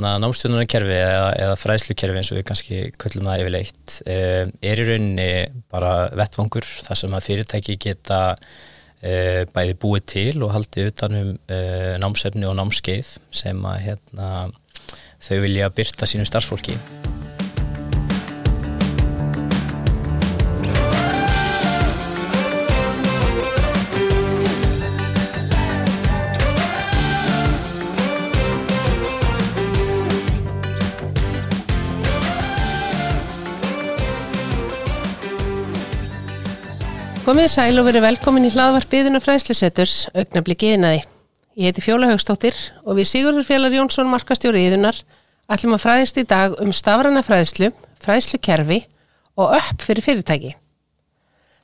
hérna námstjónunarkerfi eða, eða fræslukerfi eins og við kannski köllum það yfirleitt uh, er í rauninni bara vettvangur þar sem að fyrirtæki geta uh, bæði búið til og haldið utanum uh, námsefni og námskeið sem að hérna, þau vilja byrta sínu starfsfólki. Komið sæl og verið velkomin í hlaðvarpiðina fræðslusetturs, augnabliki yðnaði. Ég heiti Fjóla Haugstóttir og við Sigurður Fjallar Jónsson, markastjóri yðunar, ætlum að fræðist í dag um stafrana fræðslu, fræðslukerfi og upp fyrir fyrirtæki.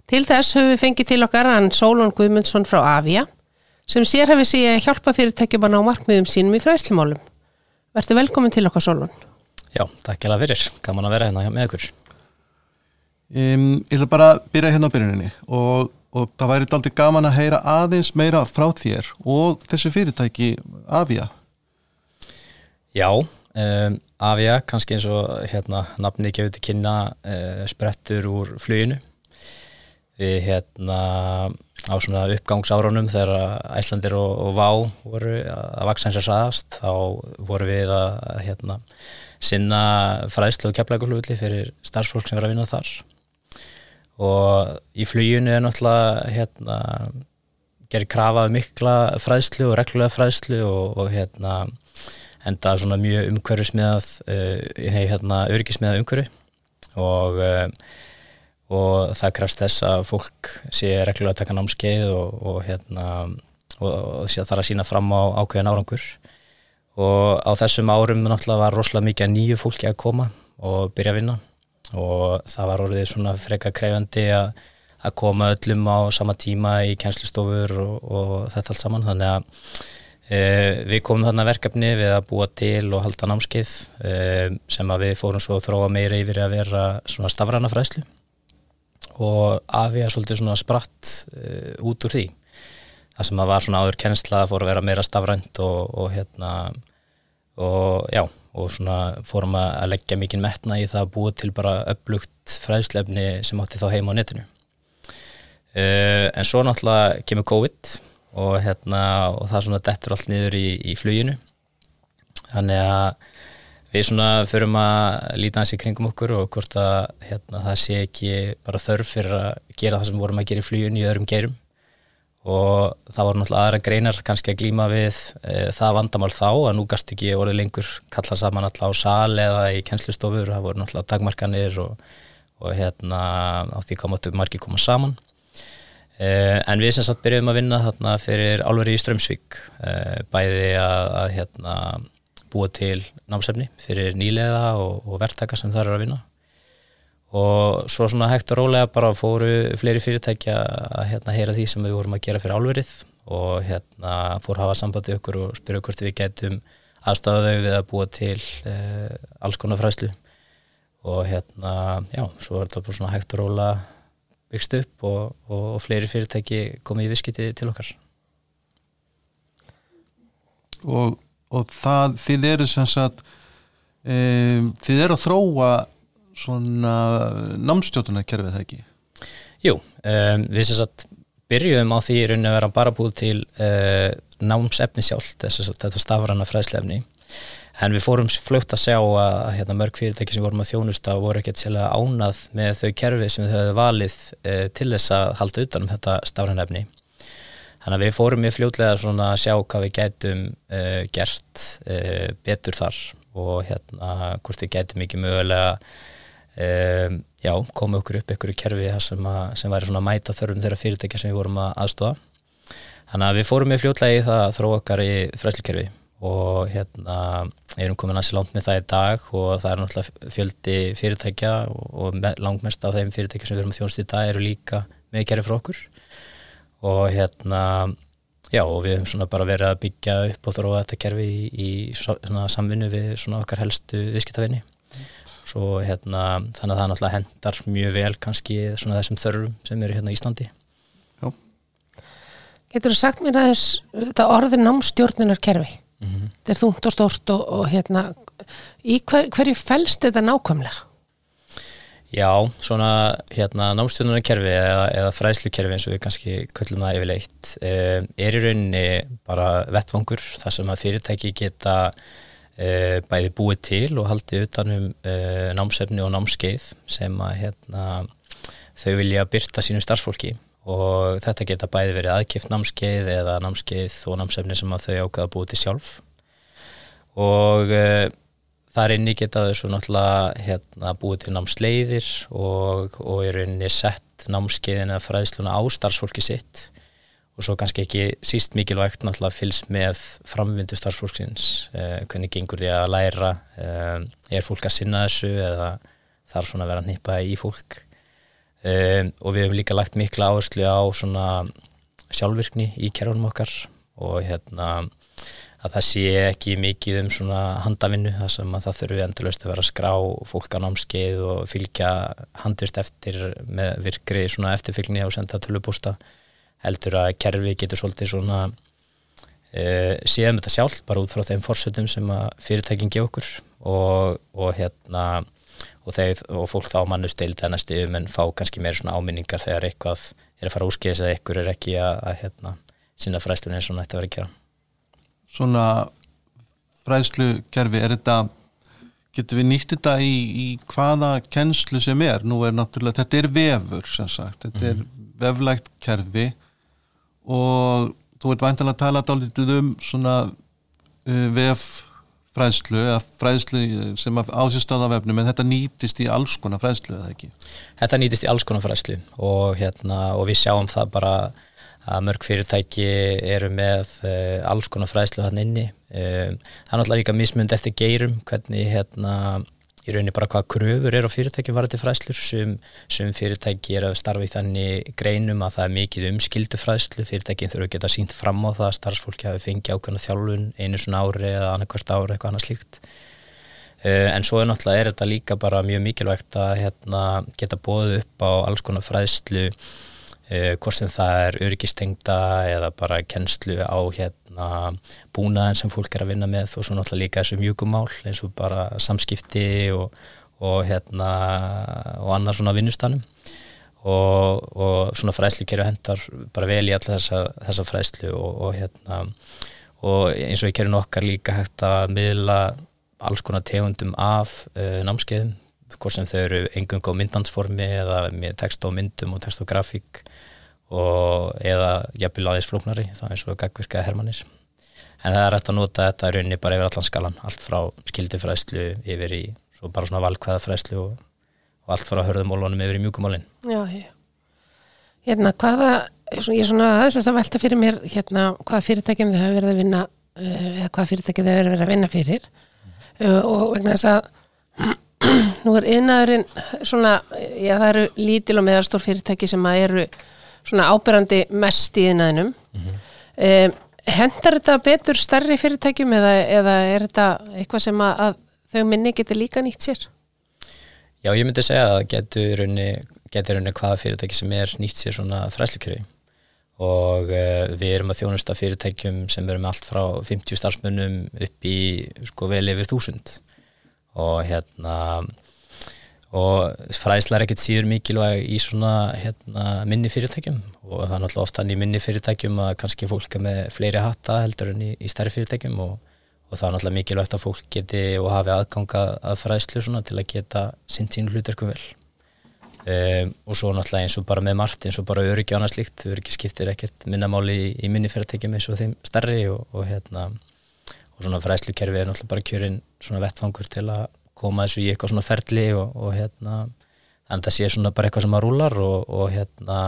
Til þess höfum við fengið til okkar hann Sólón Guðmundsson frá Avia, sem sér hefði sig að hjálpa fyrirtækjum að ná markmiðum sínum í fræðslumálum. Verður velkomin til okkar Sólón. Já, takk ég alveg fyrir. Gaman að vera hérna með ykkur. Um, ég ætla bara að byrja hérna á byrjuninni og, og það væri aldrei gaman að heyra aðeins meira frá þér og þessu fyrirtæki Avia. Já, um, Avia kannski eins og hérna nafni gefur til kynna uh, sprettur úr fluginu. Við hérna á svona uppgangsárunum þegar Æslandir og, og Vá voru að vaksa eins og saðast þá voru við að hérna sinna fræðslu og keflægulugli fyrir starfsfólk sem verður að vinna þar og í fluginu er náttúrulega hérna gerir krafa um mikla fræðslu og reglulega fræðslu og, og hérna enda svona mjög umhverfismiðað uh, hérna öryggismiðað umhverfi. Og uh, og það krefst þess að fólk sé reglulega að taka námskeið og, og hérna og, og þarf að sína fram á ákveðin árangur. Og á þessum árum náttúrulega var rosalega mikið nýju fólki að koma og byrja að vinna og það var orðið svona freka krefandi að, að koma öllum á sama tíma í kænslistofur og, og þetta allt saman. Þannig að e, við komum þarna verkefni við að búa til og halda námskeið e, sem að við fórum svo að þróa meira yfir að vera svona stafrana fræslu og að við að svolítið svona spratt e, út úr því. Það sem að var svona áður kænsla fór að vera meira stafrænt og, og hérna og já og svona fórum að leggja mikið metna í það að búa til bara upplugt fræðslefni sem átti þá heima á netinu. Uh, en svo náttúrulega kemur COVID og hérna og það svona dettur allt niður í, í fluginu. Þannig að við svona förum að líta hans í kringum okkur og hvort að hérna, það sé ekki bara þörf fyrir að gera það sem vorum að gera í fluginu í öðrum gerum og það voru náttúrulega aðra greinar kannski að glýma við e, það vandamál þá að nú gast ekki orðið lengur kalla saman alltaf á sal eða í kennslistofur, það voru náttúrulega dagmarkanir og, og hérna á því komáttu margi koma saman. E, en við sem sagt byrjuðum að vinna þarna fyrir álveri í Strömsvík e, bæði að, að hérna búa til námsefni fyrir nýlega og, og verktaka sem það eru að vinna og svo svona hægt og rólega bara fóru fleiri fyrirtækja að hérna, heyra því sem við vorum að gera fyrir álverið. Og hérna fóru að hafa sambandi ykkur og spyrja hvort við getum aðstáðau við að búa til eh, alls konar fræslu og hérna, já, svo er þetta bara svona hægt og rólega byggst upp og, og, og fleiri fyrirtæki komið í viskiti til okkar. Og, og það, þið eru sem sagt um, þið eru að þróa svona námstjótuna kerfið það ekki? Jú, um, við sem sagt byrjum á því raunin að vera bara búið til uh, námsefni sjálf þess að þetta stafrana fræðslefni en við fórum fljótt að sjá að hérna, mörg fyrirtæki sem vorum að þjónusta voru ekkert sérlega ánað með þau kerfi sem þau hefðu valið uh, til þess að halda utanum þetta stafrana efni þannig að við fórum mjög fljótlega að sjá hvað við gætum uh, gert betur þar og hérna hvort við gætum ekki mögulega um, já, koma okkur upp ykkur í kerfi sem, að, sem væri svona mæta þörfum þeirra fyrirtækja sem við vorum að aðstofa þannig að við fórum með fljótlega í það að þróa okkar í fræslikerfi og hérna erum komin að sé langt með það í dag og það er náttúrulega fjöldi fyrirtækja og langmest af þeim fyrirtækja sem við erum að þjónast í dag eru líka með kerfi frá okkur. Og hérna já og við höfum svona bara verið að byggja upp og þróa þetta kerfi í, í svona samvinnu við svona okkar helstu viðskiptafinni svo hérna þannig að það náttúrulega hendar mjög vel kannski svona þessum þörfum sem eru hérna í Íslandi. Já. Getur þú sagt mér að þess þetta orðin námstjórnunarkerfi? Þetta er þungt og stort og, og hérna í hver, hverju felst þetta nákvæmlega? Já, svona hérna námstjónunarkerfi eða, eða fræðslukerfi eins og við kannski köllum það yfirleitt um, er í rauninni bara vettvangur þar sem að fyrirtæki geta bæði búið til og haldið utanum uh, námsefni og námskeið sem að hérna, þau vilja byrta sínu starfsfólki. Og þetta geta bæði verið aðkipt námskeið eða námskeið og námsefni sem að þau ákveða búið til sjálf. Og uh, þar inni geta þau svo náttúrulega hérna, búið til námsleiðir og, og er rauninni sett námskeiðin eða fræðsluna á starfsfólki sitt og svo kannski ekki síst mikilvægt náttúrulega fylgst með framvindu starfsfólksins eh, hvernig gengur því að læra eh, er fólk að sinna þessu eða þarf svona að vera að nýpa í fólk? Eh, og við hefum líka lagt mikla áherslu á svona sjálfvirkni í kerfunum okkar og hérna að það sé ekki mikið um svona handavinnu þar sem að það þurfi endurlaust að vera að skrá fólk á námskeið og fylgja handvist eftir með virkri svona eftirfylgni og senda tölubústa heldur að kerfi getur svolítið svona uh, séðum þetta sjálf bara út frá þeim fórsöldum sem að fyrirtækin gefa okkur og, og hérna og, þeir, og fólk þá mannusteild að næstu um en fá kannski meira svona áminningar þegar eitthvað er að fara úrskeiðis eða eitthvað er ekki að, að hérna, sinna fræstunni eins og nætti að vera að gera svona fræðslukerfi, er þetta getur við nýtt þetta í, í hvaða kennslu sem er, nú er náttúrulega þetta er vefur sem sagt þetta mm -hmm. er mhm. veflægt kerfi og þú ert væntalega að tala dálítið um svona uh, vef fræðslu eða fræðslu sem ásist á það vefnum en þetta nýtist í alls konar fræðslu eða ekki? Þetta nýtist í alls konar fræðslu og, hérna, og við sjáum það bara að mörg fyrirtæki eru með uh, alls konar fræðslu hann inni um, það er náttúrulega líka mismund eftir geirum hvernig hérna í rauninni bara hvað kröfur er á fyrirtækjum varandi fræðslur. Sem, sem fyrirtæki er að starfa í þannig greinum að það er mikið um skildufræðslu fyrirtækin þurfa að geta sínt fram á það að starfsfólki hafi fengið ákveðna þjálfun einu svona ári eða annarkvært ári eitthvað annað slíkt. Uh, en svo er náttúrulega er þetta líka bara mjög mikilvægt að hérna, geta bóðu upp á alls konar fræðslu Uh, hvort sem það er öryggistengda eða bara kennslu á hérna búnaðin sem fólk er að vinna með og svo náttúrulega líka þessu mjögumál eins og bara samskipti og, og hérna og annar svona vinnustanum og, og svona fræslu kerju hendar bara vel í alla þessa, þessa fræslu hérna og eins og í kerjun okkar líka hægt að miðla alls konar tegundum af uh, námskeiðum hvort sem þau eru engung á myndbandsformi eða með text á myndum og text á grafík og eða jafnvel aðeins flóknari þá eins og gagvirkaði hermanir en það er rætt að nota þetta raunni bara yfir allan skalan allt frá skildufræslu yfir í svo bara svona valkvæðafræslu og, og allt frá hörðumólunum yfir í mjúkumólin Já, já. Hérna, hvaða, ég er svona aðeins að velta fyrir mér hérna, hvaða fyrirtækjum þið hafa verið að vinna eh, eða hvaða fyrirtækjum þið hafa verið að vinna fyrir. Mm. og vegna þess að nú er yðnaðurinn svona, já það eru lítil og meðarstór fyrirtæki sem að eru svona ábyrrandi mest í yðnaðinum mm -hmm. um, hendar þetta betur starri fyrirtækjum eða, eða er þetta eitthvað sem að, að þau minni getur líka nýtt sér? Já, ég myndi segja að getur raunni hvaða fyrirtæki sem er nýtt sér svona fræslikjöri og uh, við erum að þjónusta fyrirtækjum sem eru með allt frá 50 starfsmönnum upp í sko vel yfir þúsund og hérna og fræðsla er ekkert síður mikilvæg í svona hérna, minni fyrirtækjum. Og það er náttúrulega ofta í minni fyrirtækjum að kannski fólk er með fleiri hatta heldur en í, í stærri fyrirtækjum og, og það er náttúrulega mikilvægt að fólk geti og hafi aðganga að fræðslu svona til að geta sinn sín hlutverkum vel. Um, og svo náttúrulega eins og bara með margt eins og bara öryggi annað slíkt öryggi skiptir ekkert minnamáli í, í minni fyrirtækjum eins og þeim stærri og, og hérna og svona fræslukerfi er náttúrulega bara kjörinn svona vettfangur til að koma þessu í eitthvað svona ferli og, og hérna þannig að það sé svona bara eitthvað sem að rúlar og, og hérna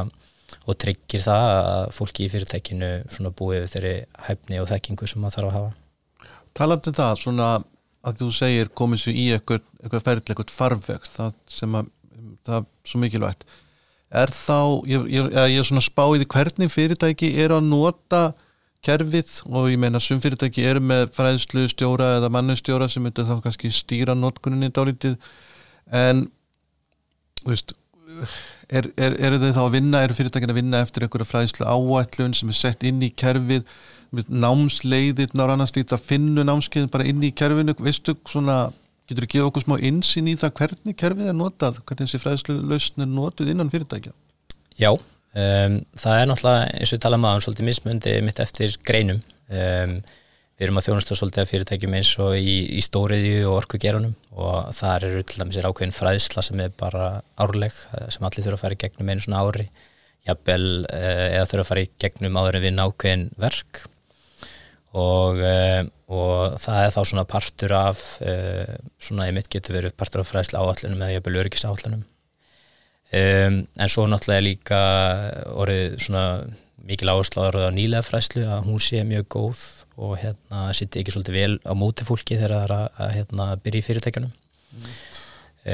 og tryggir það að fólki í fyrirtækinu svona búið þeirri hæfni og þekkingu sem maður þarf að hafa. Talandu um það svona að þú segir komið svo í eitthvað, ferli, eitthvað farveg það sem að, það er svo mikilvægt. Er þá, ég er svona spáið hvernig fyrirtæki er að nota kerfið og ég meina sum fyrirtæki eru með fræðslu stjóra eða mannustjóra sem myndir þá kannski stýra notkuninni dálítið. En veist, er, er, eru þau þá að vinna, eru fyrirtækin að vinna eftir einhverja fræðslu áætlun sem er sett inn í kerfið námsleiðirnar og annars lítið að finna námskeiðin bara inn í kerfinu, veistu svona getur þú að gefa okkur smá insinn í það hvernig kerfið er notað, hvernig þessi fræðslu lausn er notið innan fyrirtækja? Já, um, það er náttúrulega eins og við talaðum aðeins svolítið mismundi mitt eftir greinum. Um, við erum að þjónusta svolítið af fyrirtækjum eins og í, í stóriðju og orkugerunum og þar eru til dæmis er ákveðin fræðsla sem er bara árleg sem allir þurfa að fara í gegnum einu svona ári jafnvel eða þurfa að fara í gegnum áður en við nákveðin verk. Og, og það er þá svona partur af svona í mitt getur verið partur af fræðsla áallunum eða jafnvel öryggis áallunum um, en svo náttúrulega líka orðið svona mikil áherslu á nýlega fræðslu að hún sé mjög góð og hérna sitt ekki svolítið vel á móti fólki þegar það er að, að hérna, byrja í fyrirtækjanum mm.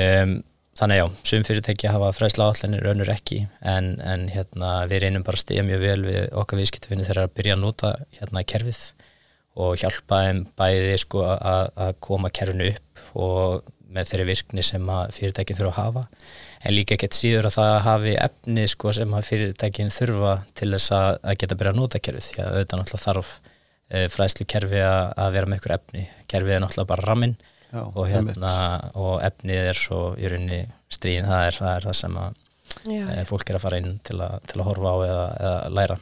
um, þannig já, sum fyrirtæki hafa fræðsla áallinir, önnur ekki en, en hérna við reynum bara að stegja mjög vel við okkar viðskiptafinni þegar að byrja að nota hérna kerfið og hjálpa þeim bæði sko að, koma kerfinu upp og með þeirri virkni sem að fyrirtækin þurfa að hafa en líka ekkert síður að það hafi efni sko sem að fyrirtækin þurfa til þess að, að geta byrja að nota kerfið. Því að auðvitað náttúrulega þarf e, fræðslu kerfi að, að vera með ykkur efni. Kerfið er náttúrulega bara ramin Já, og, hérna, og efnið er svo í rauninni stríðin, það er það, er það sem að e, fólk er að fara inn til að, til að horfa á eða, eða læra.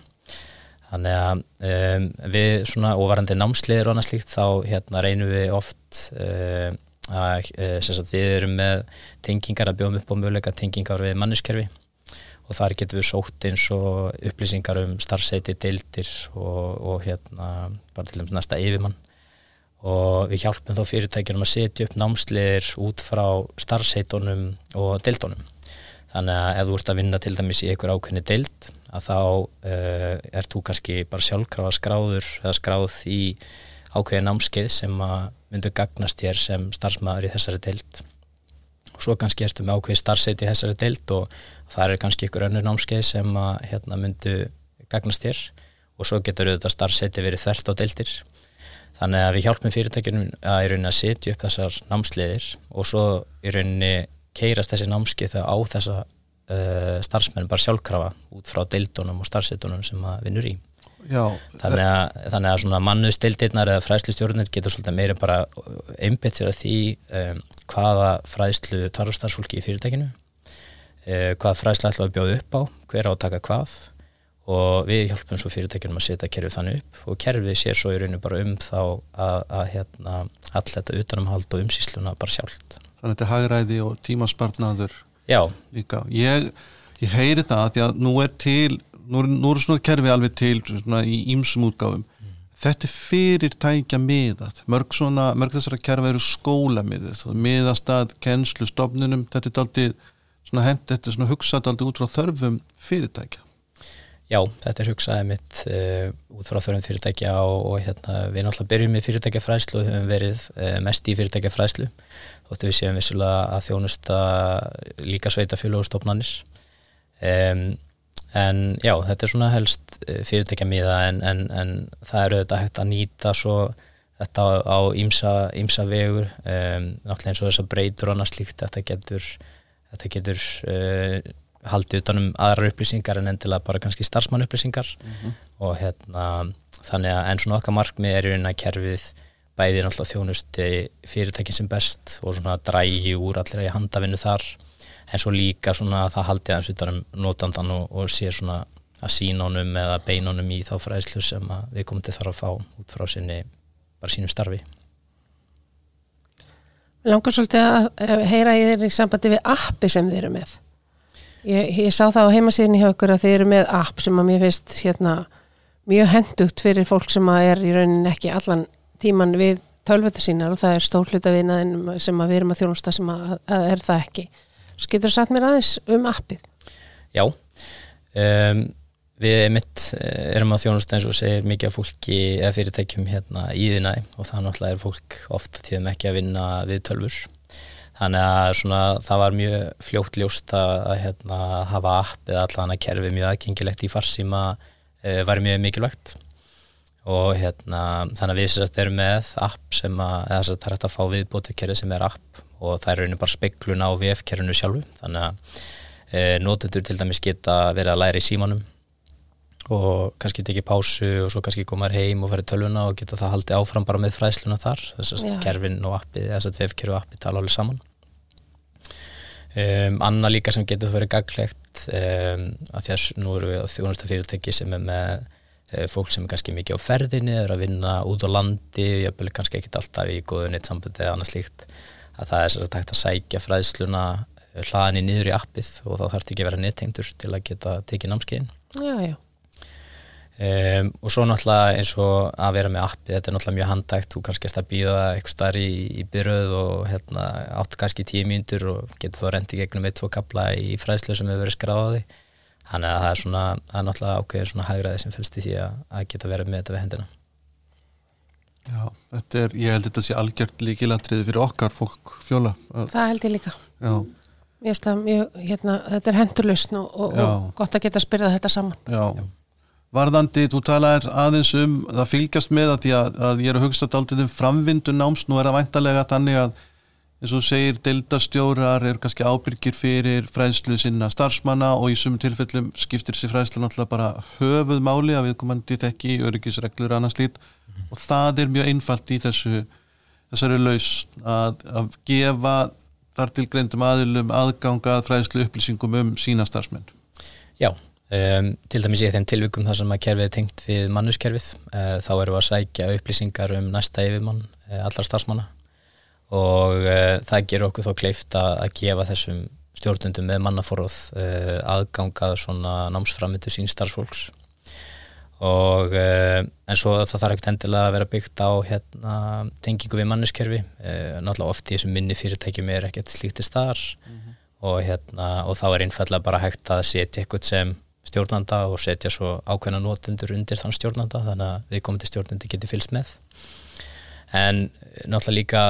Þannig að um, við svona óvarandi námsliðir og annað slíkt þá hérna reynum við oft um, að sagt, við erum með tengingar að bjóðum upp á möguleika tengingar við manniskerfi og þar getum við sótt eins og upplýsingar um starfseiti, deildir og, og hérna bara til dæmis næsta yfirmann. Og við hjálpum þá fyrirtækjum að setja upp námsliðir út frá starfseitunum og deildunum. Þannig að ef þú ert að vinna til dæmis í einhver ákveðni deild að þá uh, er þú kannski bara sjálfkrafa skráður eða skráð í ákveðin námskeið sem að myndu gagnast þér sem starfsmæður í þessari deild. Og svo kannski ertu með ákveði starfseti í þessari deild og það er kannski ykkur önnur námskeið sem að hérna, myndu gagnast þér. Og svo getur auðvitað starfseti verið þvert á deildir. Þannig að við hjálpum fyrirtækjunum að í rauninni að setja upp þessar námsleiðir og svo í rauninni keirast þessi námskeið á þessa uh, starfsmenn bara sjálfkrafa út frá deildunum og starfsetunum sem að vinnur í Já, þannig að, þannig að svona mannuðstildirnar eða fræðslustjórnir getur svolítið meira bara einbit sér að því um, hvaða fræðslu þarf starfsfólki í fyrirtækinu uh, hvaða fræðslu ætla að bjóða upp á hver á að taka hvað og við hjálpum svo fyrirtækinum að setja kerfið þannig upp og kerfið sér svo í rauninu bara um þá að, að hérna, all þetta utanumhald og umsýsluna bara sjálft. Þannig að þetta er hagræði og tímaspartnaður líka. Ég, ég heyri það að því að nú er til nú, nú eru svona kerfi alveg til svona, í ímsum útgáfum. Mm. þetta er fyrir tækja miðað. Mörg, svona, mörg þessara kerfi eru skóla miðað miðastad, kennslu, stofnunum. Þetta er svona hugsað aldrei út frá þörfum fyrirtækja. Já, þetta er hugsaðið mitt uh, út frá þörfum fyrirtækja og, og hérna, við náttúrulega byrjum í fyrirtækjafræslu og höfum verið uh, mest í fyrirtækjafræslu þóttu við séum vissulega að þjónusta líka sveita fjöluðustofnanir um, en já, þetta er svona helst eh, fyrirtækja miða en, en, en það eru þetta hægt að nýta svo þetta á ímsa vegur. Um, náttúrulega eins og þess að breytur og annað slíkt þetta getur, þetta getur uh, haldið utanum aðrar upplýsingar en endilega bara kannski starfsmann upplýsingar mm -hmm. og hérna þannig að eins og nokkað markmið er í rauninna kerfið bæði náttúrulega þjónusti fyrirtækin sem best og svona drægi úr allir að handavinu þar en svo líka svona að það haldi aðeins utanum notandan og, og sé svona að sínónum eða beinónum í þá fræðslu sem við komum til þar að fá út frá sinni, bara sínum starfi. Langar svolítið að heyra í þeirri sambandi við appi sem þeir eru með. Ég, ég sá það á heimasíðinni hjá okkur að þeir eru með app sem að mér finnst hérna, mjög hendugt fyrir fólk sem að er í raunin ekki allan tíman við tölvöldu sínar og það er stórhlutavinnaðin sem að við erum að þjónusta sem að, að er það ekki Getur þú sagt mér aðeins um appið? Já, um, við mitt eh, erum að þjónast eins og segir mikið af fólki eða fyrirtækjum hérna í þínæ og það náttúrulega er fólk ofta tíðum ekki að vinna við tölfur. Þannig að svona, það var mjög fljótt ljóst að, að hérna, hafa app eða allan að kerfi mjög aðgengilegt í farsíma e, var mjög mikilvægt og hérna, þannig að við erum með app sem að, eða það er hægt að fá viðbótu kerfi sem er app og það er raunin bara speiklun á VF-kerfinu sjálfu. Þannig að e, notendur til dæmis geta verið að læra í símanum og kannski tekið pásu og svo kannski komar heim og farið tölvuna og geta það haldið áfram bara með fræðsluna þar. Þess að kerfin og appið, þess að vefkerfi og appið tala alveg saman. Um, Anna líka sem getur það verið gaglegt um, af því að nú eru við á þjónusta fyrirtæki sem er með uh, fólk sem er kannski mikið á ferðinni er að vinna út á landi jafnvel kannski ekkit alltaf í góðu nýtt eða annað slíkt að það er sér að tækt að sækja fræðsluna eh, hlaðinni niður í appið og þá þarf ekki að vera nettengdur til að geta tekið námskeiðin. Um, og svo náttúrulega eins og að vera með appi, þetta er náttúrulega mjög handægt þú kannski erst að býða eitthvað starf í, í byröð og hérna, áttu kannski tíu mínútur og getur þá rendi gegnum eitt, tvo kapla í fræðslu sem hefur verið skráði þannig að það er svona, er náttúrulega ákveðir svona hægraði sem fylgst í því að, að geta verið með þetta við hendina Já, þetta er, ég held þetta sé algjört líkilatriði fyrir okkar fólk fjóla. Það held ég líka. Já, það mjög, hérna, þetta er hendurlausn og, og, Já. og gott að geta spyrðað þetta saman. já. Varðandi, þú talaðir aðeins um það fylgjast með að að, að ég er að hugsa daldið um framvindu náms, nú er það væntalega þannig að eins og þú segir, deildastjórar eru kannski ábyrgir fyrir fræðslu sinna starfsmanna og í sumum tilfellum skiptir sér fræðslu náttúrulega bara höfuð máli að við komandi þekki öryggisreglur annars lít og það er mjög einfalt í þessu þessari laus að, að gefa þar til greindum aðilum aðganga að fræðslu upplýsingum um sína starfsmenn. Já, um, til dæmis í þeim tilvikum þar sem að kerfið er tengt við mannuskerfið uh, þá erum við að sækja upplýsingar um næsta yfirmann uh, allar starfsmanna og uh, það gerur okkur þá kleift að, að gefa þessum stjórnundum með mannaforróð aðgangað svona námsframöndu sín starfsfólks og uh, en svo það þarf ekkert endilega að vera byggt á hérna, tengingu við mannuskerfi uh, náttúrulega oft í þessum minni fyrirtækjum er ekkert slíkti staðar. Og, hérna, og þá er einfallega bara hægt að setja eitthvað sem stjórnanda og setja svo ákveðna notendur undir þann stjórnanda þannig að við komum til stjórnandi geti fylgst með. En eh, náttúrulega líka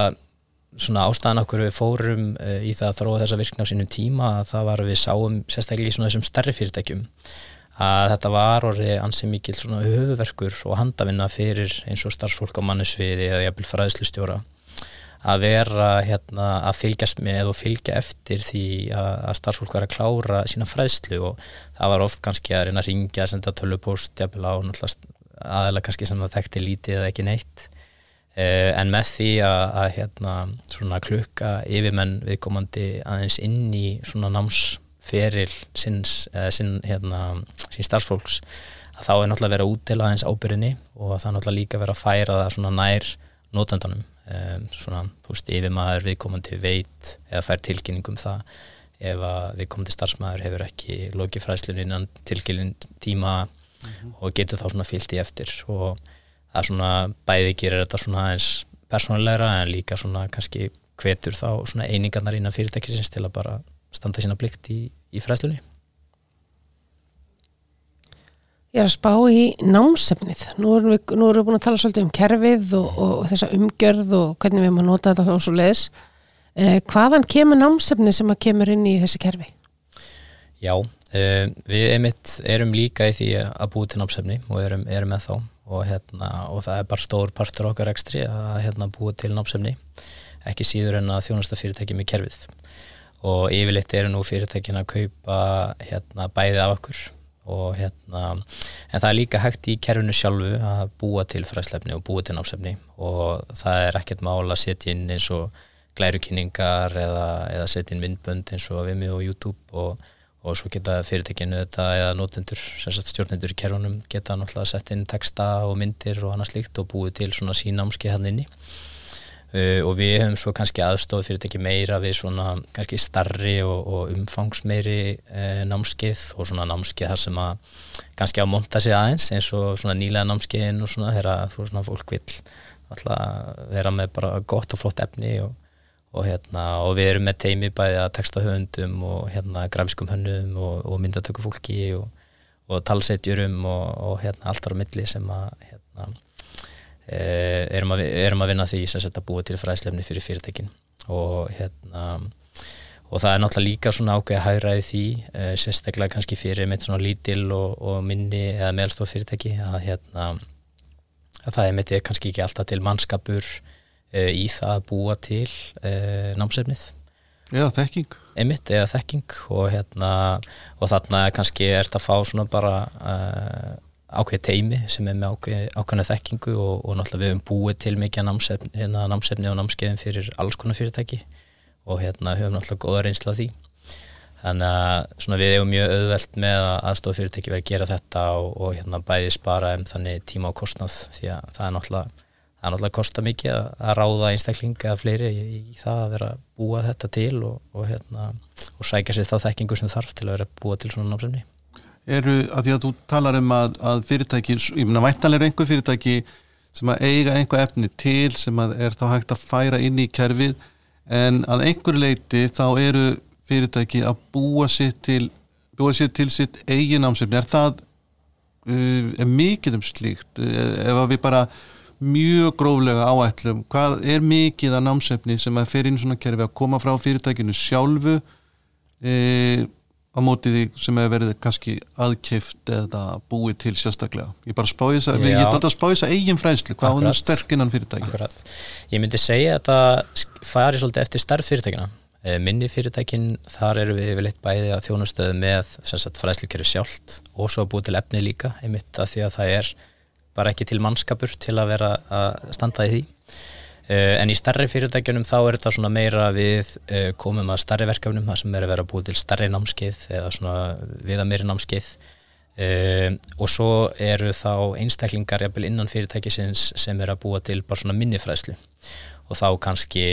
svona ástæðan okkur við fórum í það að þróa þessa virkna á sínum tíma að það var við sáum sérstaklega í svona þessum stærri fyrirtækjum að þetta var orðið ansið mikil svona höfuverkur og handavinna fyrir eins og starfsfólk á mannesviði eða jafnvel fræðslustjóra að vera hérna að fylgjast með og fylgja eftir því að, að starfsfólk var að klára sína fræðslu og það var oft kannski að reyna að ringja, senda tölvupóst, jafnvel á aðeila kannski sem það þekkti lítið eða ekki neitt. Uh, en með því að, að hérna svona klukka yfirmenn viðkomandi aðeins inn í svona námsferil sinns, uh, sinn, hérna, sín starfsfólks að þá er náttúrulega verið að útdela aðeins ábyrðinni og það er náttúrulega líka verið að færa það svona nær notendanum um, svona, þú veist, yfirmaður viðkomandi veit eða fær tilkynning um það ef að viðkomandi starfsmæður hefur ekki lokið fræðslun innan tilkynning tíma og getur þá svona fyllt í eftir. Og það er svona bæði gerir þetta svona eins persónulegra en líka svona kannski hvetur þá svona einingarnar innan fyrirtækisins til að bara standa sína blikt í, í fræðslunni Ég er að spá í námsefnið. Nú erum við, nú erum við búin að tala svolítið um kerfið og, og þessa umgjörð og hvernig við erum að nota þetta þá svo leiðis. Eh, hvaðan kemur námsefnið sem að kemur inn í þessi kerfi? Já, uh, við einmitt erum líka í því að búi til námsefni og erum, erum með þá og, hérna, og það er bara stór partur okkar ekstri að hérna, búi til námsefni ekki síður en að þjónasta fyrirtæki með kerfið og yfirleitt eru nú fyrirtækin að kaupa hérna, bæði af okkur. Og hérna en það er líka hægt í kerfinu sjálfu að búa til fræðslefni og búa til námsefni. Og það er ekkert mál að setja inn eins og glærukynningar eða, eða setja inn myndbönd eins og Vimeo og YouTube og, og svo geta fyrirtekinu þetta eða notendur, stjórnendur í kerfunum geta náttúrulega sett inn texta og myndir og annað slíkt og búið til svona sín námskeið hann inni uh, og við höfum svo kannski aðstof fyrirteki meira við svona kannski starri og, og umfangsmeiri uh, námskeið og svona námskeið þar sem að kannski að monta sig aðeins eins og svona nýlega námskeiðin og svona þegar þú svona fólk vil alltaf vera með bara gott og flott efni og og, hérna, og við erum með teimi bæði að texta höfundum og hérna, grafiskum hönnum og, og myndatöku fólki og, talsetjurum og, hérna, allt ára milli sem að hérna, erum, að erum að vinna því sem þetta búið til fræðslefni fyrir fyrirtekin og hérna og það er náttúrulega líka svona ákveði hægraði því e, sérstaklega kannski fyrir með svona lítil og minni eða meðalstof fyrirtæki að hérna að það er með því kannski ekki alltaf til mannskapur í það að búa til uh, námsefnið. Eða þekking. Einmitt eða þekking og hérna og þarna kannski er þetta að fá svona bara uh, ákveði teimi sem er með ákveði, ákveðna þekkingu og, og náttúrulega við höfum búið til mikið námsefni, hérna, námsefni og námskeiðin fyrir alls konar fyrirtæki og hérna höfum náttúrulega góða reynslu á því. Þannig að svona við hefum mjög auðvelt með að aðstofa fyrirtæki verið að gera þetta og, og hérna bæði spara um þannig tíma og kostnað því að það er náttúrulega það er náttúrulega kosta mikið að, að ráða einstakling eða fleiri í, í það að vera að búa þetta til og, og, hérna, sækja sér þá þekkingu sem þarf til að vera að búa til svona námsefni eru að því að þú talar um að, að fyrirtæki, ég meina væntalega einhver fyrirtæki sem að eiga einhver efni til sem að er þá hægt að færa inn í kerfið en að einhver leiti þá eru fyrirtæki að búa sér til búa sér til sitt eigin námsefni. Er það uh, er mikið um slíkt? Uh, ef við bara mjög gróflega áætlum hvað er mikið að námsefni sem að fer inn svona kerfi að koma frá fyrirtækinu sjálfu eða á mótið því sem hefur verið kannski aðkeift eða búið til sérstaklega? Ég bara spáði þess að, ég get alltaf spáði þess að eigin frænslu, hvað er það sterk innan fyrirtæki Akkurat. Ég myndi segja að það fari svolítið eftir starf fyrirtækina eh, minni fyrirtækin, þar eru við yfirleitt bæði að þjónustöðu með fræslukerfi sjálft og svo búið til efni líka einmitt að því að það er bara ekki til mannskapur til að vera að standa í því en í starri fyrirtækjunum þá er þetta svona meira við eh, komum að starri verkefnum það sem er að vera búið til starri námskeið eða svona viða meiri námskeið. Eh, og svo eru þá einstaklingar jafnvel innan fyrirtækisins sem er að búa til bara svona minnifræðslu. Og þá kannski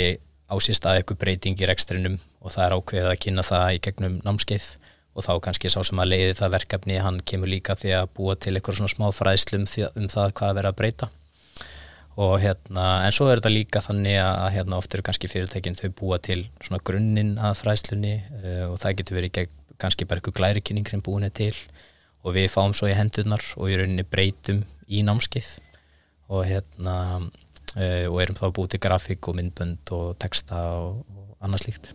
ásýst að eitthvað breyting í rekstrinum og það er ákveðið að kynna það í gegnum námskeið. Og þá kannski sá sem að leiði það verkefni hann kemur líka því að búa til eitthvað svona smá fræðslum um það hvað að vera að breyta og hérna, en svo er þetta líka þannig að hérna oft eru kannski fyrirtækinn þau búa til svona grunninn að fræslunni uh, og það getur verið gegn, kannski bara eitthvað glærikynning sem búin er til. Og við fáum svo í hendurnar og í rauninni breytum í námskið og hérna uh, og erum þá búið til grafík og myndbönd og texta og, og annað slíkt.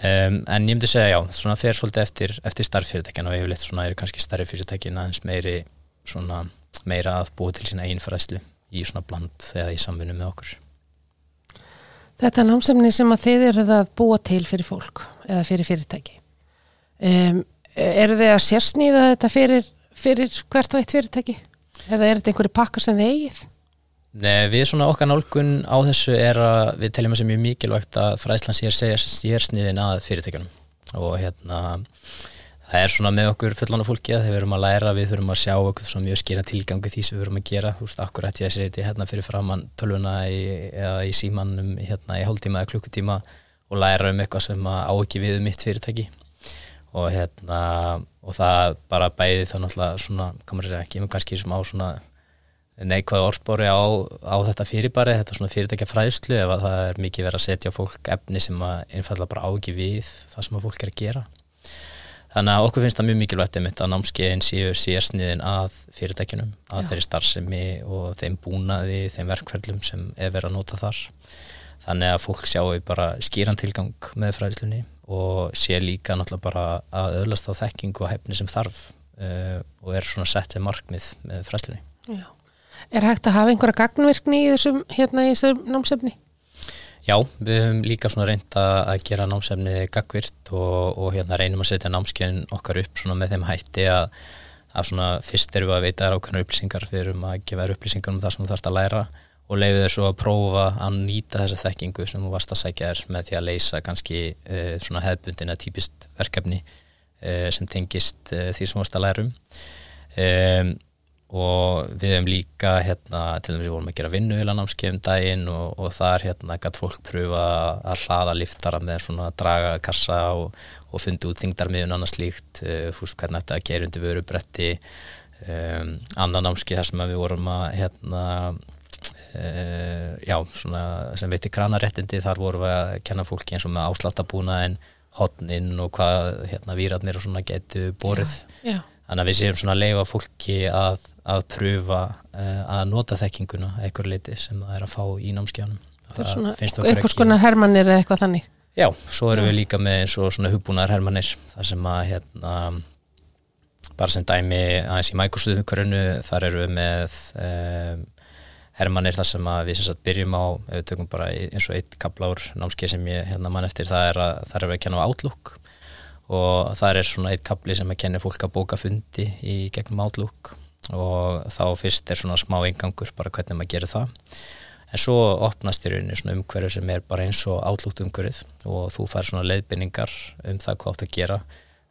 Um, en ég myndi segja já, svona fer svolítið eftir, eftir starffyrirtækina og yfirleitt svona eru kannski starri fyrirtækina eins meiri svona meira að búið til sína einn fræslu í svona bland eða í samfunnu með okkur. Þetta er námsefni sem að þið eruð að búa til fyrir fólk eða fyrir fyrirtæki. Um, eru þið að sérsnýða þetta fyrir, fyrir hvert og eitt fyrirtæki? Eða er þetta einhverju pakkar sem þið eigið? Nei, við svona okkar nálgun á þessu er að við teljum þessu mjög mikilvægt að fræslan sér sérsnýðin að fyrirtækjunum og hérna það er svona með okkur fullan af fólki að þegar við erum að læra við þurfum að sjá okkur svona mjög skýra tilgangi því sem við þurfum að gera, þú veist, akkur ætti ég setja hérna fyrir framann tölvuna í, eða í símannum hérna í hóltíma eða klukkutíma og læra um eitthvað sem á ekki við um mitt fyrirtæki. Og hérna og það bara bæði þá náttúrulega svona, að segja, kemur kannski sem á svona neikvæð orðbóri á, á þetta fyrirbæri, þetta svona fyrirtækja fræðslu ef að það er mikið verið að setja fólk efni sem að einfallega bara á ekki við það sem að fólk er að gera Þannig að okkur finnst það mjög mikilvægt einmitt að námskeiðin séu sérsniðin að fyrirtækjunum, að Já. þeirri starfsemi og þeim búnaði, þeim verkferðlum sem er verið að nota þar. Þannig að fólk sjáu bara skýran tilgang með fræðslunni og sé líka náttúrulega bara að öðlast á þekking og hefni sem þarf uh, og er svona sett sem markmið með fræðslunni. Já. Er hægt að hafa einhverja gagnvirkni í þessum, hérna, í þessum námsefni? Já, við höfum líka svona reynd að gera námsefni gagvirt og, og hérna reynum að setja námskeiðin okkar upp svona með þeim hætti að, að svona fyrst erum við að veita ákveðna upplýsingar fyrir um að gefa upplýsingar um það sem þú þarfst að læra og leiðu þér svo að prófa að nýta þessa þekkingu sem þú varst að sækja þér með því að leysa kannski uh, svona hefbundin eða típist verkefni uh, sem tengist uh, því sem þú varst að læra um. um og við hefum líka hérna, til dæmis við vorum að gera vinnu í námskeiðum daginn og, og þar hérna gætt fólk pröfa að hlaða liftara með svona dragakassa og, og fundi út þingdarmiðun annars líkt, uh, fúst hvernig þetta gerir undir vörubretti um, annan námskeið þar sem við vorum að hérna uh, já, svona sem veitir kranaréttindi þar vorum við að kenna fólki eins og með ásláttabúna en hotninn og hvað hérna výratnir og svona getur borið já, já. Þannig að við séum svona að leifa fólki að að pröfa uh, að nota þekkinguna eitthvað leiti sem það er að fá í námskjáðanum Það er svona einhvers konar hermannir eða eitthvað þannig. Já, svo erum Já. við líka með eins og svona hugbúnaðar hermannir þar sem að hérna bara sem dæmi aðeins í Microsoft-umkörunu þar eru við með um, Hermann er það sem að við sem sagt byrjum á, ef við tökum bara eins og eitt kaplár námskeið sem ég hérna mann eftir, það er að það er að kenna á Outlook og það er svona eitt kapli sem að kenna fólk að bóka fundi í gegnum Outlook. Og þá fyrst er svona smá engangur bara hvernig maður gerir það. En svo opnast í rauninni svona umhverju sem er bara eins og Outlook umhverjuð og þú fær svona leiðbynningar um það hvað átt að gera.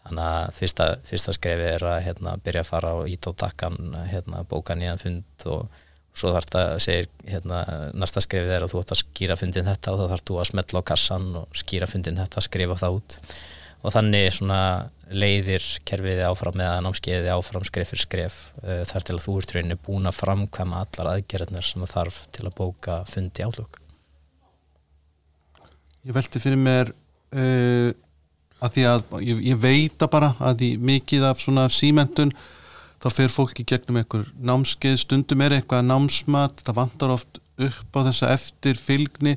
Þannig að fyrsta, fyrsta skrefi er að hérna, byrja að fara á ítóttakkan hérna, bóka nýjan fund og svo þarf þetta að segja hérna, næsta skrifið er að þú ætti að skýra fundin þetta og þá þarf þú að smetla á kassan og skýra fundin þetta, skrifa það út og þannig svona leiðir kerfiði áfram eða námskeiði áfram skref fyrir skref uh, þar til að þú ert rauninni búin að framkvæma allar aðgerðnar sem það þarf til að bóka fundi álug Ég velti fyrir mér uh, að því að ég, ég veita bara að í mikið af svona símentun þá fer fólk í gegnum einhver námskeið, stundum er eitthvað námsmat, það vantar oft upp á þessa eftir fylgni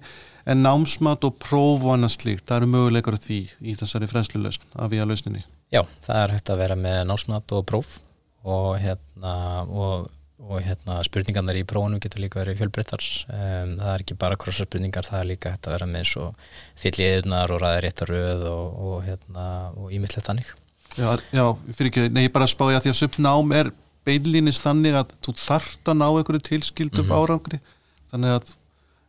en námsmat og próf og annað slíkt, það eru möguleikar því í þessari fræsluleusn af í að lausninni. Já, það er hægt að vera með námsmat og próf og hérna og, og hérna spurningarnar í prófunum getur líka verið fjölbreyttar um, það er ekki bara krossarspurningar, það er líka hægt að vera með eins og fylliðunar og ræðir réttaröð og, og hérna og ímyndilegt þannig. Já, já, fyrir ekki, nei, ég bara spá ég að því að söpn nám er beinlýnist þannig að þú þart að ná einhverju tilskildum mm -hmm. árangri, þannig að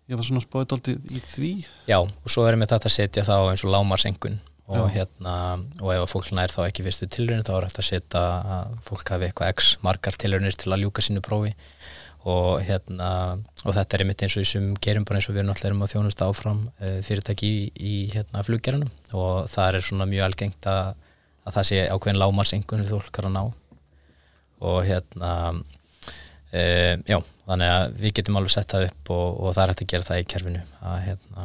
ég var svona spáðið alltaf í því. Já, og svo erum við þetta að setja þá eins og lámarsengun og já. hérna og ef fólk nær þá ekki fyrstu tilröðin þá er þetta að setja að fólk hafi eitthvað x margar tilröðinir til að ljúka sínu prófi. Og hérna og þetta er einmitt eins og þessum gerum bara eins og við erum allir um að þjónusta áfram uh, fyrirtæki í, í hérna fluggerðanum og það er svona mjög algengt að að það sé ákveðin lámarsengun við fólk að ná. Og hérna e, já, þannig að við getum alveg sett það upp og, og það er hægt að gera það í kerfinu að, hérna,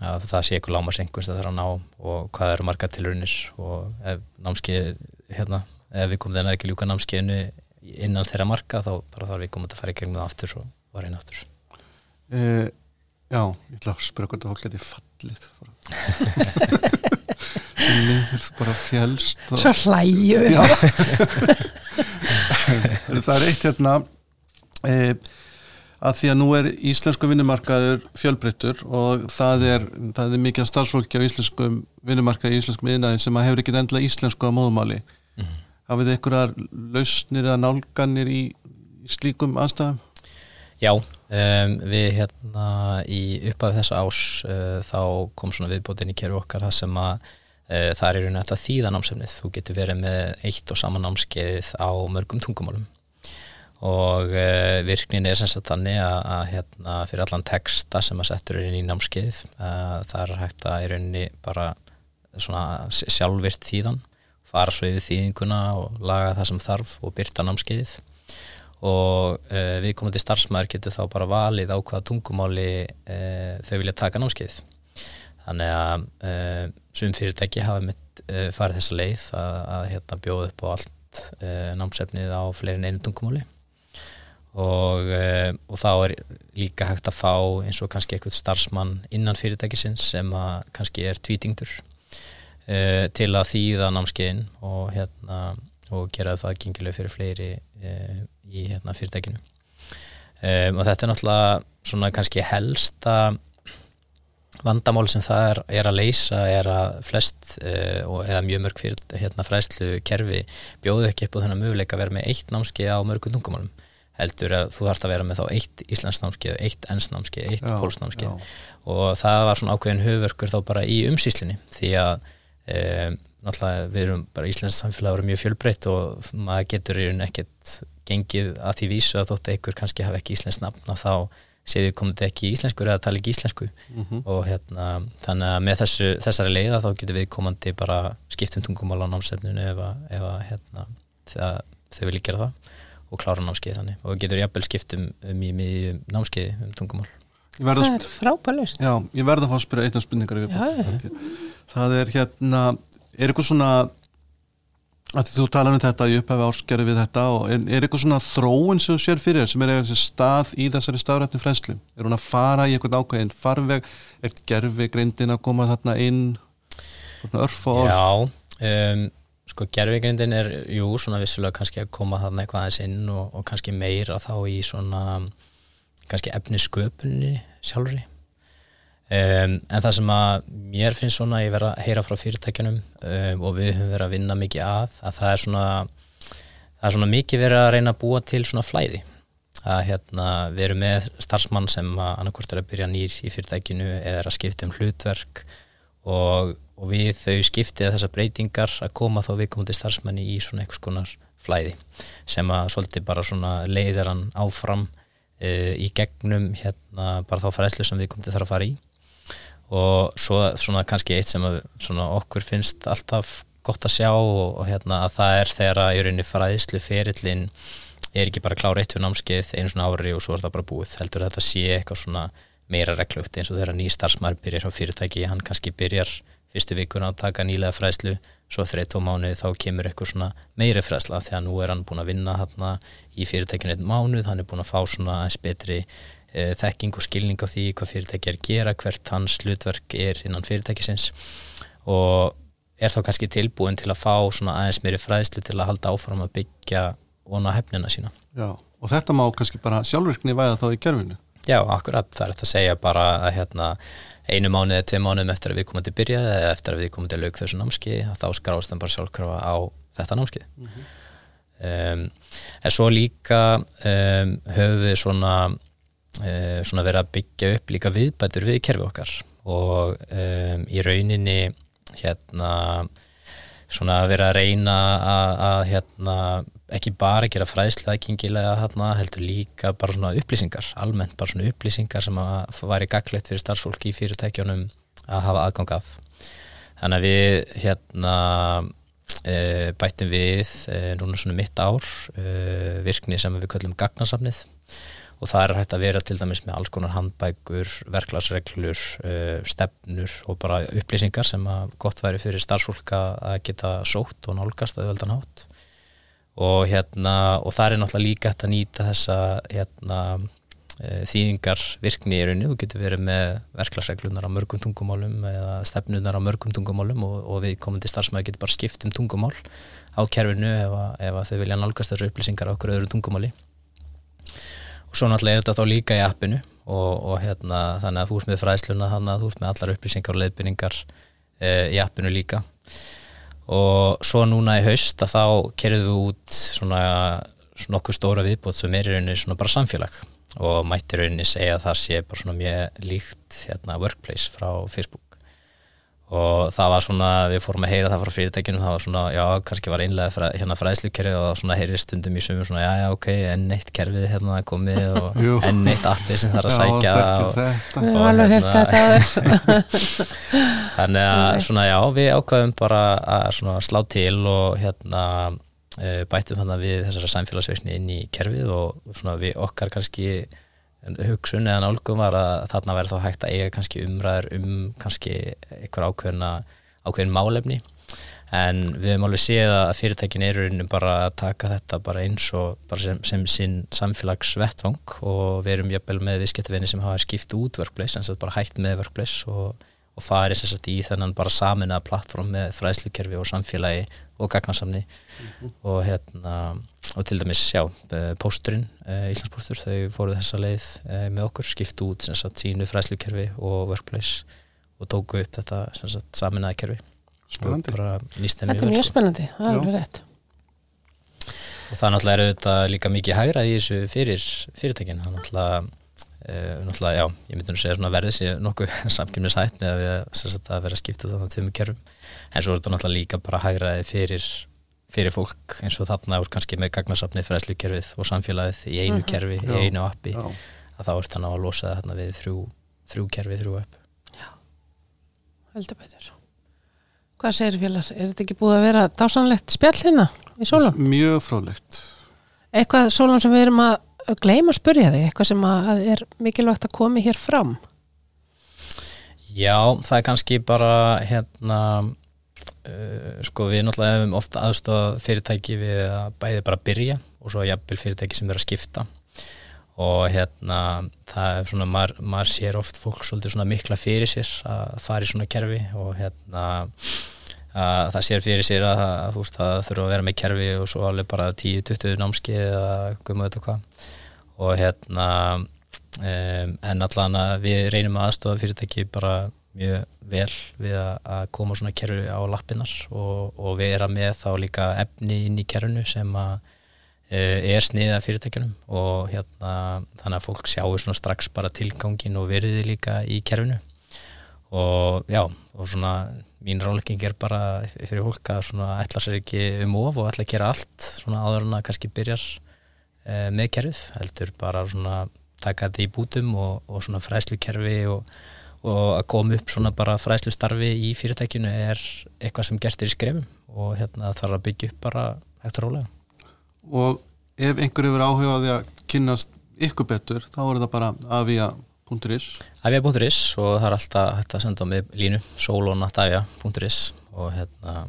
að það sé eitthvað lámarsengun sem það er að ná og hvað eru marga tilurinnir og ef námskeið hérna, ef við komum þennar ekki ljúka námskeiðinu innan þeirra marka þá bara þarf við komum að fara í gegnum það aftur og var einn aftur. E, Já, ég ætla að spyrja hvort það fólk getið fallið niður bara fjælst og... Svo hlæju Það er eitt hérna e, að því að nú er íslensku vinnumarkaður fjölbreyttur og það er, það er mikið starfsfólki á íslenskum vinnumarkaði í íslenskum yðnaði sem að hefur ekki endla íslensku á móðumáli mm -hmm. hafið þið einhverjar lausnir eða nálganir í, í slíkum aðstæðum? Já, um, við hérna í uppafið þessa ás uh, þá kom svona viðbótin í kerju okkar það sem að Eh, það er í rauninu þetta þýðanámsefnið þú getur verið með eitt og saman námskeið á mörgum tungumálum og uh, virknin er sem sagt þannig að, að hérna, fyrir allan texta sem að settur inn í námskeið uh, það er hægt að í rauninni bara svona sjálfvirt þýðan fara svo yfir þýðinguna og laga það sem þarf og byrta námskeiðið og uh, viðkomandi starfsmæður getur þá bara valið á hvaða tungumáli þau vilja taka námskeið. Þannig að sum fyrirtæki hafa mitt farið þessa leið að, að hérna, bjóða upp á allt námsefnið á fleirin einu tungumóli og, og þá er líka hægt að fá eins og kannski eitthvað starfsmann innan fyrirtækisins sem að kannski er tvítingdur til að þýða námskeiðin og, hérna, og gera það gengileg fyrir fleiri í hérna, fyrirtækinu. Um, og þetta er náttúrulega svona kannski helsta vandamál sem það er, er að leysa er að flest uh, og eða mjög mörg fyrir hérna fræslu kerfi bjóðu ekki upp á þennan möguleika að vera með eitt námski á mörgum tungumálum heldur að þú þarfst að vera með þá eitt íslensk námski, eitt enns námski, eitt póls námski og það var svona ákveðin höfverkur þá bara í umsýslinni því að um, náttúrulega við erum bara íslensk samfélag að vera mjög fjölbreytt og maður getur í raun ekkert gengið að því vísu að þótt einhver kannski hafa ekki íslensk nafn þá séu við komum þetta ekki í íslensku eða tala ekki íslensku. Mm -hmm. og hérna þannig að með þessu, þessari leiða þá getur við komandi bara skiptum tungumál á námsefninu ef að hérna, þau vilja gera það og klára námskeið þannig og getur jafnvel skiptum um í miðjum námskeið um tungumál Það er frábælust Já, ég verða að fá að spyrja einnig spurningar það er hérna er eitthvað svona Þú talar um þetta í upphafi áskerfi við þetta og er, er eitthvað svona þróun sem þú sér fyrir sem er eitthvað stað í þessari stafrætni frænslu? Er hún að fara í eitthvað ákveðin farveg? Er gerfi greindin að koma þarna inn? Örf og orð? Já, um, sko gerfi greindin er, jú, svona vissilega kannski að koma þarna eitthvað aðeins inn og, og kannski meira þá í svona kannski efni sköpunni sjálfri. Um, en það sem að mér finnst svona ég verið að heyra frá fyrirtækjunum um, og við höfum verið að vinna mikið að að það er svona það er svona mikið verið að reyna að búa til svona flæði. Að hérna við erum með starfsmann sem að annarkvort er að byrja nýr í fyrirtækinu eða er að skipta um hlutverk og, og við þau skiptið þessar breytingar að koma þá viðkomandi starfsmanni í svona einhvers konar flæði sem að svolítið bara svona leiðir hann áfram uh, í gegnum hérna bara þá fræðslu sem viðkomandi þarf að fara í. Og svo svona kannski eitt sem að svona okkur finnst alltaf gott að sjá og, og hérna að það er þegar að í rauninni fræðslu ferillin er ekki bara klára eitt fyrir námskeið einu svona ári og svo er það bara búið. Heldur þetta sé eitthvað svona meira reglugt eins og þegar ný starfsmæður byrjar á fyrirtæki hann kannski byrjar fyrstu vikuna að taka nýlega fræðslu svo þreit tvo mánuði þá kemur eitthvað svona meiri fræðsla þegar nú er hann búin að vinna hann í fyrirtækinu einn mánuð hann er búin að fá svona eins betri e, þekking og skilning á því hvað fyrirtæki er að gera hvert hans slutverk er innan fyrirtækisins og er þá kannski tilbúin til að fá svona aðeins meiri fræðslu til að halda áfram að byggja vona hefnina sína. Já, og þetta má kannski bara sjálfvirkni væða þá í kerfinu? Já, akkurat, það er þetta að segja bara að hérna, einu mánuð eða tvei mánuðum eftir að við komum til byrja eða eftir að við komum til lauk þessu námski þá skrást það bara sjálfkrafa á þetta námski. Mm -hmm. um, en svo líka um, höfum við svona, uh, svona verið að byggja upp líka viðbætur við kerfi okkar og um, í rauninni hérna svona að vera að reyna að, hérna, ekki bara gera fræðslu aðgengilega hérna, heldur líka bara svona upplýsingar, almennt bara svona upplýsingar sem að væri gaglegt fyrir starfsfólki í fyrirtækjunum að hafa aðgang af. Þannig að við hérna e, bættum við e, núna svona mitt ár e, virkni sem við köllum gagnasafnið og það er hægt að vera til dæmis með alls konar handbækur, verklagsreglur, uh, stefnur og bara upplýsingar sem að gott væri fyrir starfsfólk að geta sótt og nálgast að veldan hátt. Og hérna og það er náttúrulega líka hægt að nýta þessa hérna uh, þýðingar virkni í rauninu, þú getur verið með verklagsreglunar á mörgum tungumálum eða stefnunar á mörgum tungumálum og, og við komandi starfsmæði getur bara skipt um tungumál á kerfinu ef, ef þau vilja nálgast þessu upplýsingar á okkur öðru tungumáli og svo náttúrulega er þetta þá líka í appinu og, og hérna þannig að þú ert með fræðsluna þannig að þú ert með allar upplýsingar og leiðbyrningar e, í appinu líka. Og svo núna í haust að þá kerðum við út svona, svona okkur stóra viðbót sem er í rauninni svona bara samfélag og mætti rauninni segja að það sé bara svona mjög líkt hérna workplace frá Facebook og það var svona, við fórum að heyra það frá fyrirtækinu, það var svona, já, kannski var einlega fræ, hérna fræðslukerfi og svona heyri stundum í sumum svona, já, já, ok, enn eitt kerfið hérna komið og enn eitt appi sem það er að sækja já, og, og, og hérna þannig að svona, já, við ákvæðum bara að svona slá til og hérna e, bætum hérna við þessara samfélagsveikni inn í kerfið og svona við okkar kannski hugsun eða nálgum var að þarna verður þá hægt að eiga kannski umræður um kannski einhver ákveðna ákveðin málefni. En við hefum alveg séð að fyrirtækin eru bara að taka þetta bara eins og bara sem, sem sinn samfélagsvettvang og við erum jafnvel með viðskiptvinni sem hafa skipt út workplace en bara hægt með workplace og, og farið sérstaklega í þennan bara saminnaða plattform með fræðslukerfi og samfélagi og gagnarsamni mm -hmm. og hérna og til dæmis, já, eh, pósturinn eh, Íslandspóstur, þau fóruð þessa leið eh, með okkur, skiptu út sagt, sínu fræslukerfi og workplace og tóku upp þetta saminnaði kerfi. Spennandi. Þetta er mjög spennandi, það er alveg rétt. Og það náttúrulega er auðvitað líka mikið hægra í þessu fyrir fyrirtækin. Það náttúrulega, náttúrulega já, ég myndi nú segja svona verðið sér nokkuð samkynnisætt með að, við, að vera skiptuð þannig að tveimu kerfum en svo er þetta náttúrulega líka bara hægraði fyrir fyrir fólk eins og þarna er kannski með gagnarsafni fræðslukerfið og samfélagið í einu mhm. kerfi, já, í einu appi já. að þá er þannig að losa þarna við þrjú, þrjú kerfi, þrjú app Já, heldur betur Hvað segir félags? Er þetta ekki búið að vera dásanlegt spjall hérna í sólum? Mjög frólægt Að gleyma að spurja þig, eitthvað sem er mikilvægt að komi hér fram? Já, það er kannski bara hérna Uh, sko við náttúrulega hefum ofta aðstofað fyrirtæki við að bæði bara byrja og svo jafnvel fyrirtæki sem verður að skipta. Og hérna það er svona, maður, maður sér oft fólk svolítið svona mikla fyrir sér að fara í svona kerfi og hérna að það sér fyrir sér að, að það þurfa að vera með kerfi og svo alveg bara 10-20 námski eða guðma þetta hvað. Og hérna um, en allan að við reynum að aðstofa fyrirtæki bara mjög vel við að, koma svona kerfi á lappinnar og, og við erum með þá líka efni inn í kerfinu sem að uh, er sniða fyrirtækjunum. Og hérna þannig að fólk sjáu svona strax bara tilgangin og veriði líka í kerfinu og já, og svona mín rálegging er bara fyrir fólk að svona ætla sér ekki um of og ætla að gera allt svona áður en að kannski byrjar uh, með kerfið, heldur bara svona taka þetta í bútum og, og svona fræslukerfi og, og að koma upp svona bara fræslustarfi í fyrirtækinu er eitthvað sem gert er í skrefum og hérna þarf að byggja upp bara hægt og rólega. og ef einhver hefur áhuga á því að kynnast ykkur betur, þá er það bara avia.is Avia.is og það er alltaf hægt að senda mig línu solonatavia.is og hérna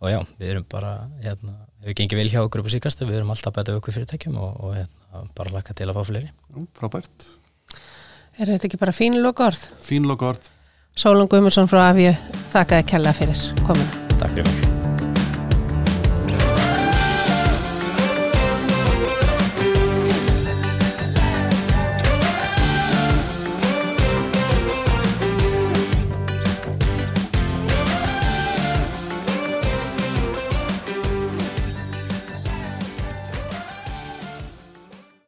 og já, við erum bara hérna, við gengum vel hjá okkur upp á síkastu, við erum alltaf betið okkur fyrirtækjum og, og hérna, bara laka til að fá fleiri. Jú, frábært, Er þetta ekki bara fín logorð? fín lokord Sólun Guðmundsson frá Afíu, þakkaði kella fyrir komuna. Takk fyrir mig.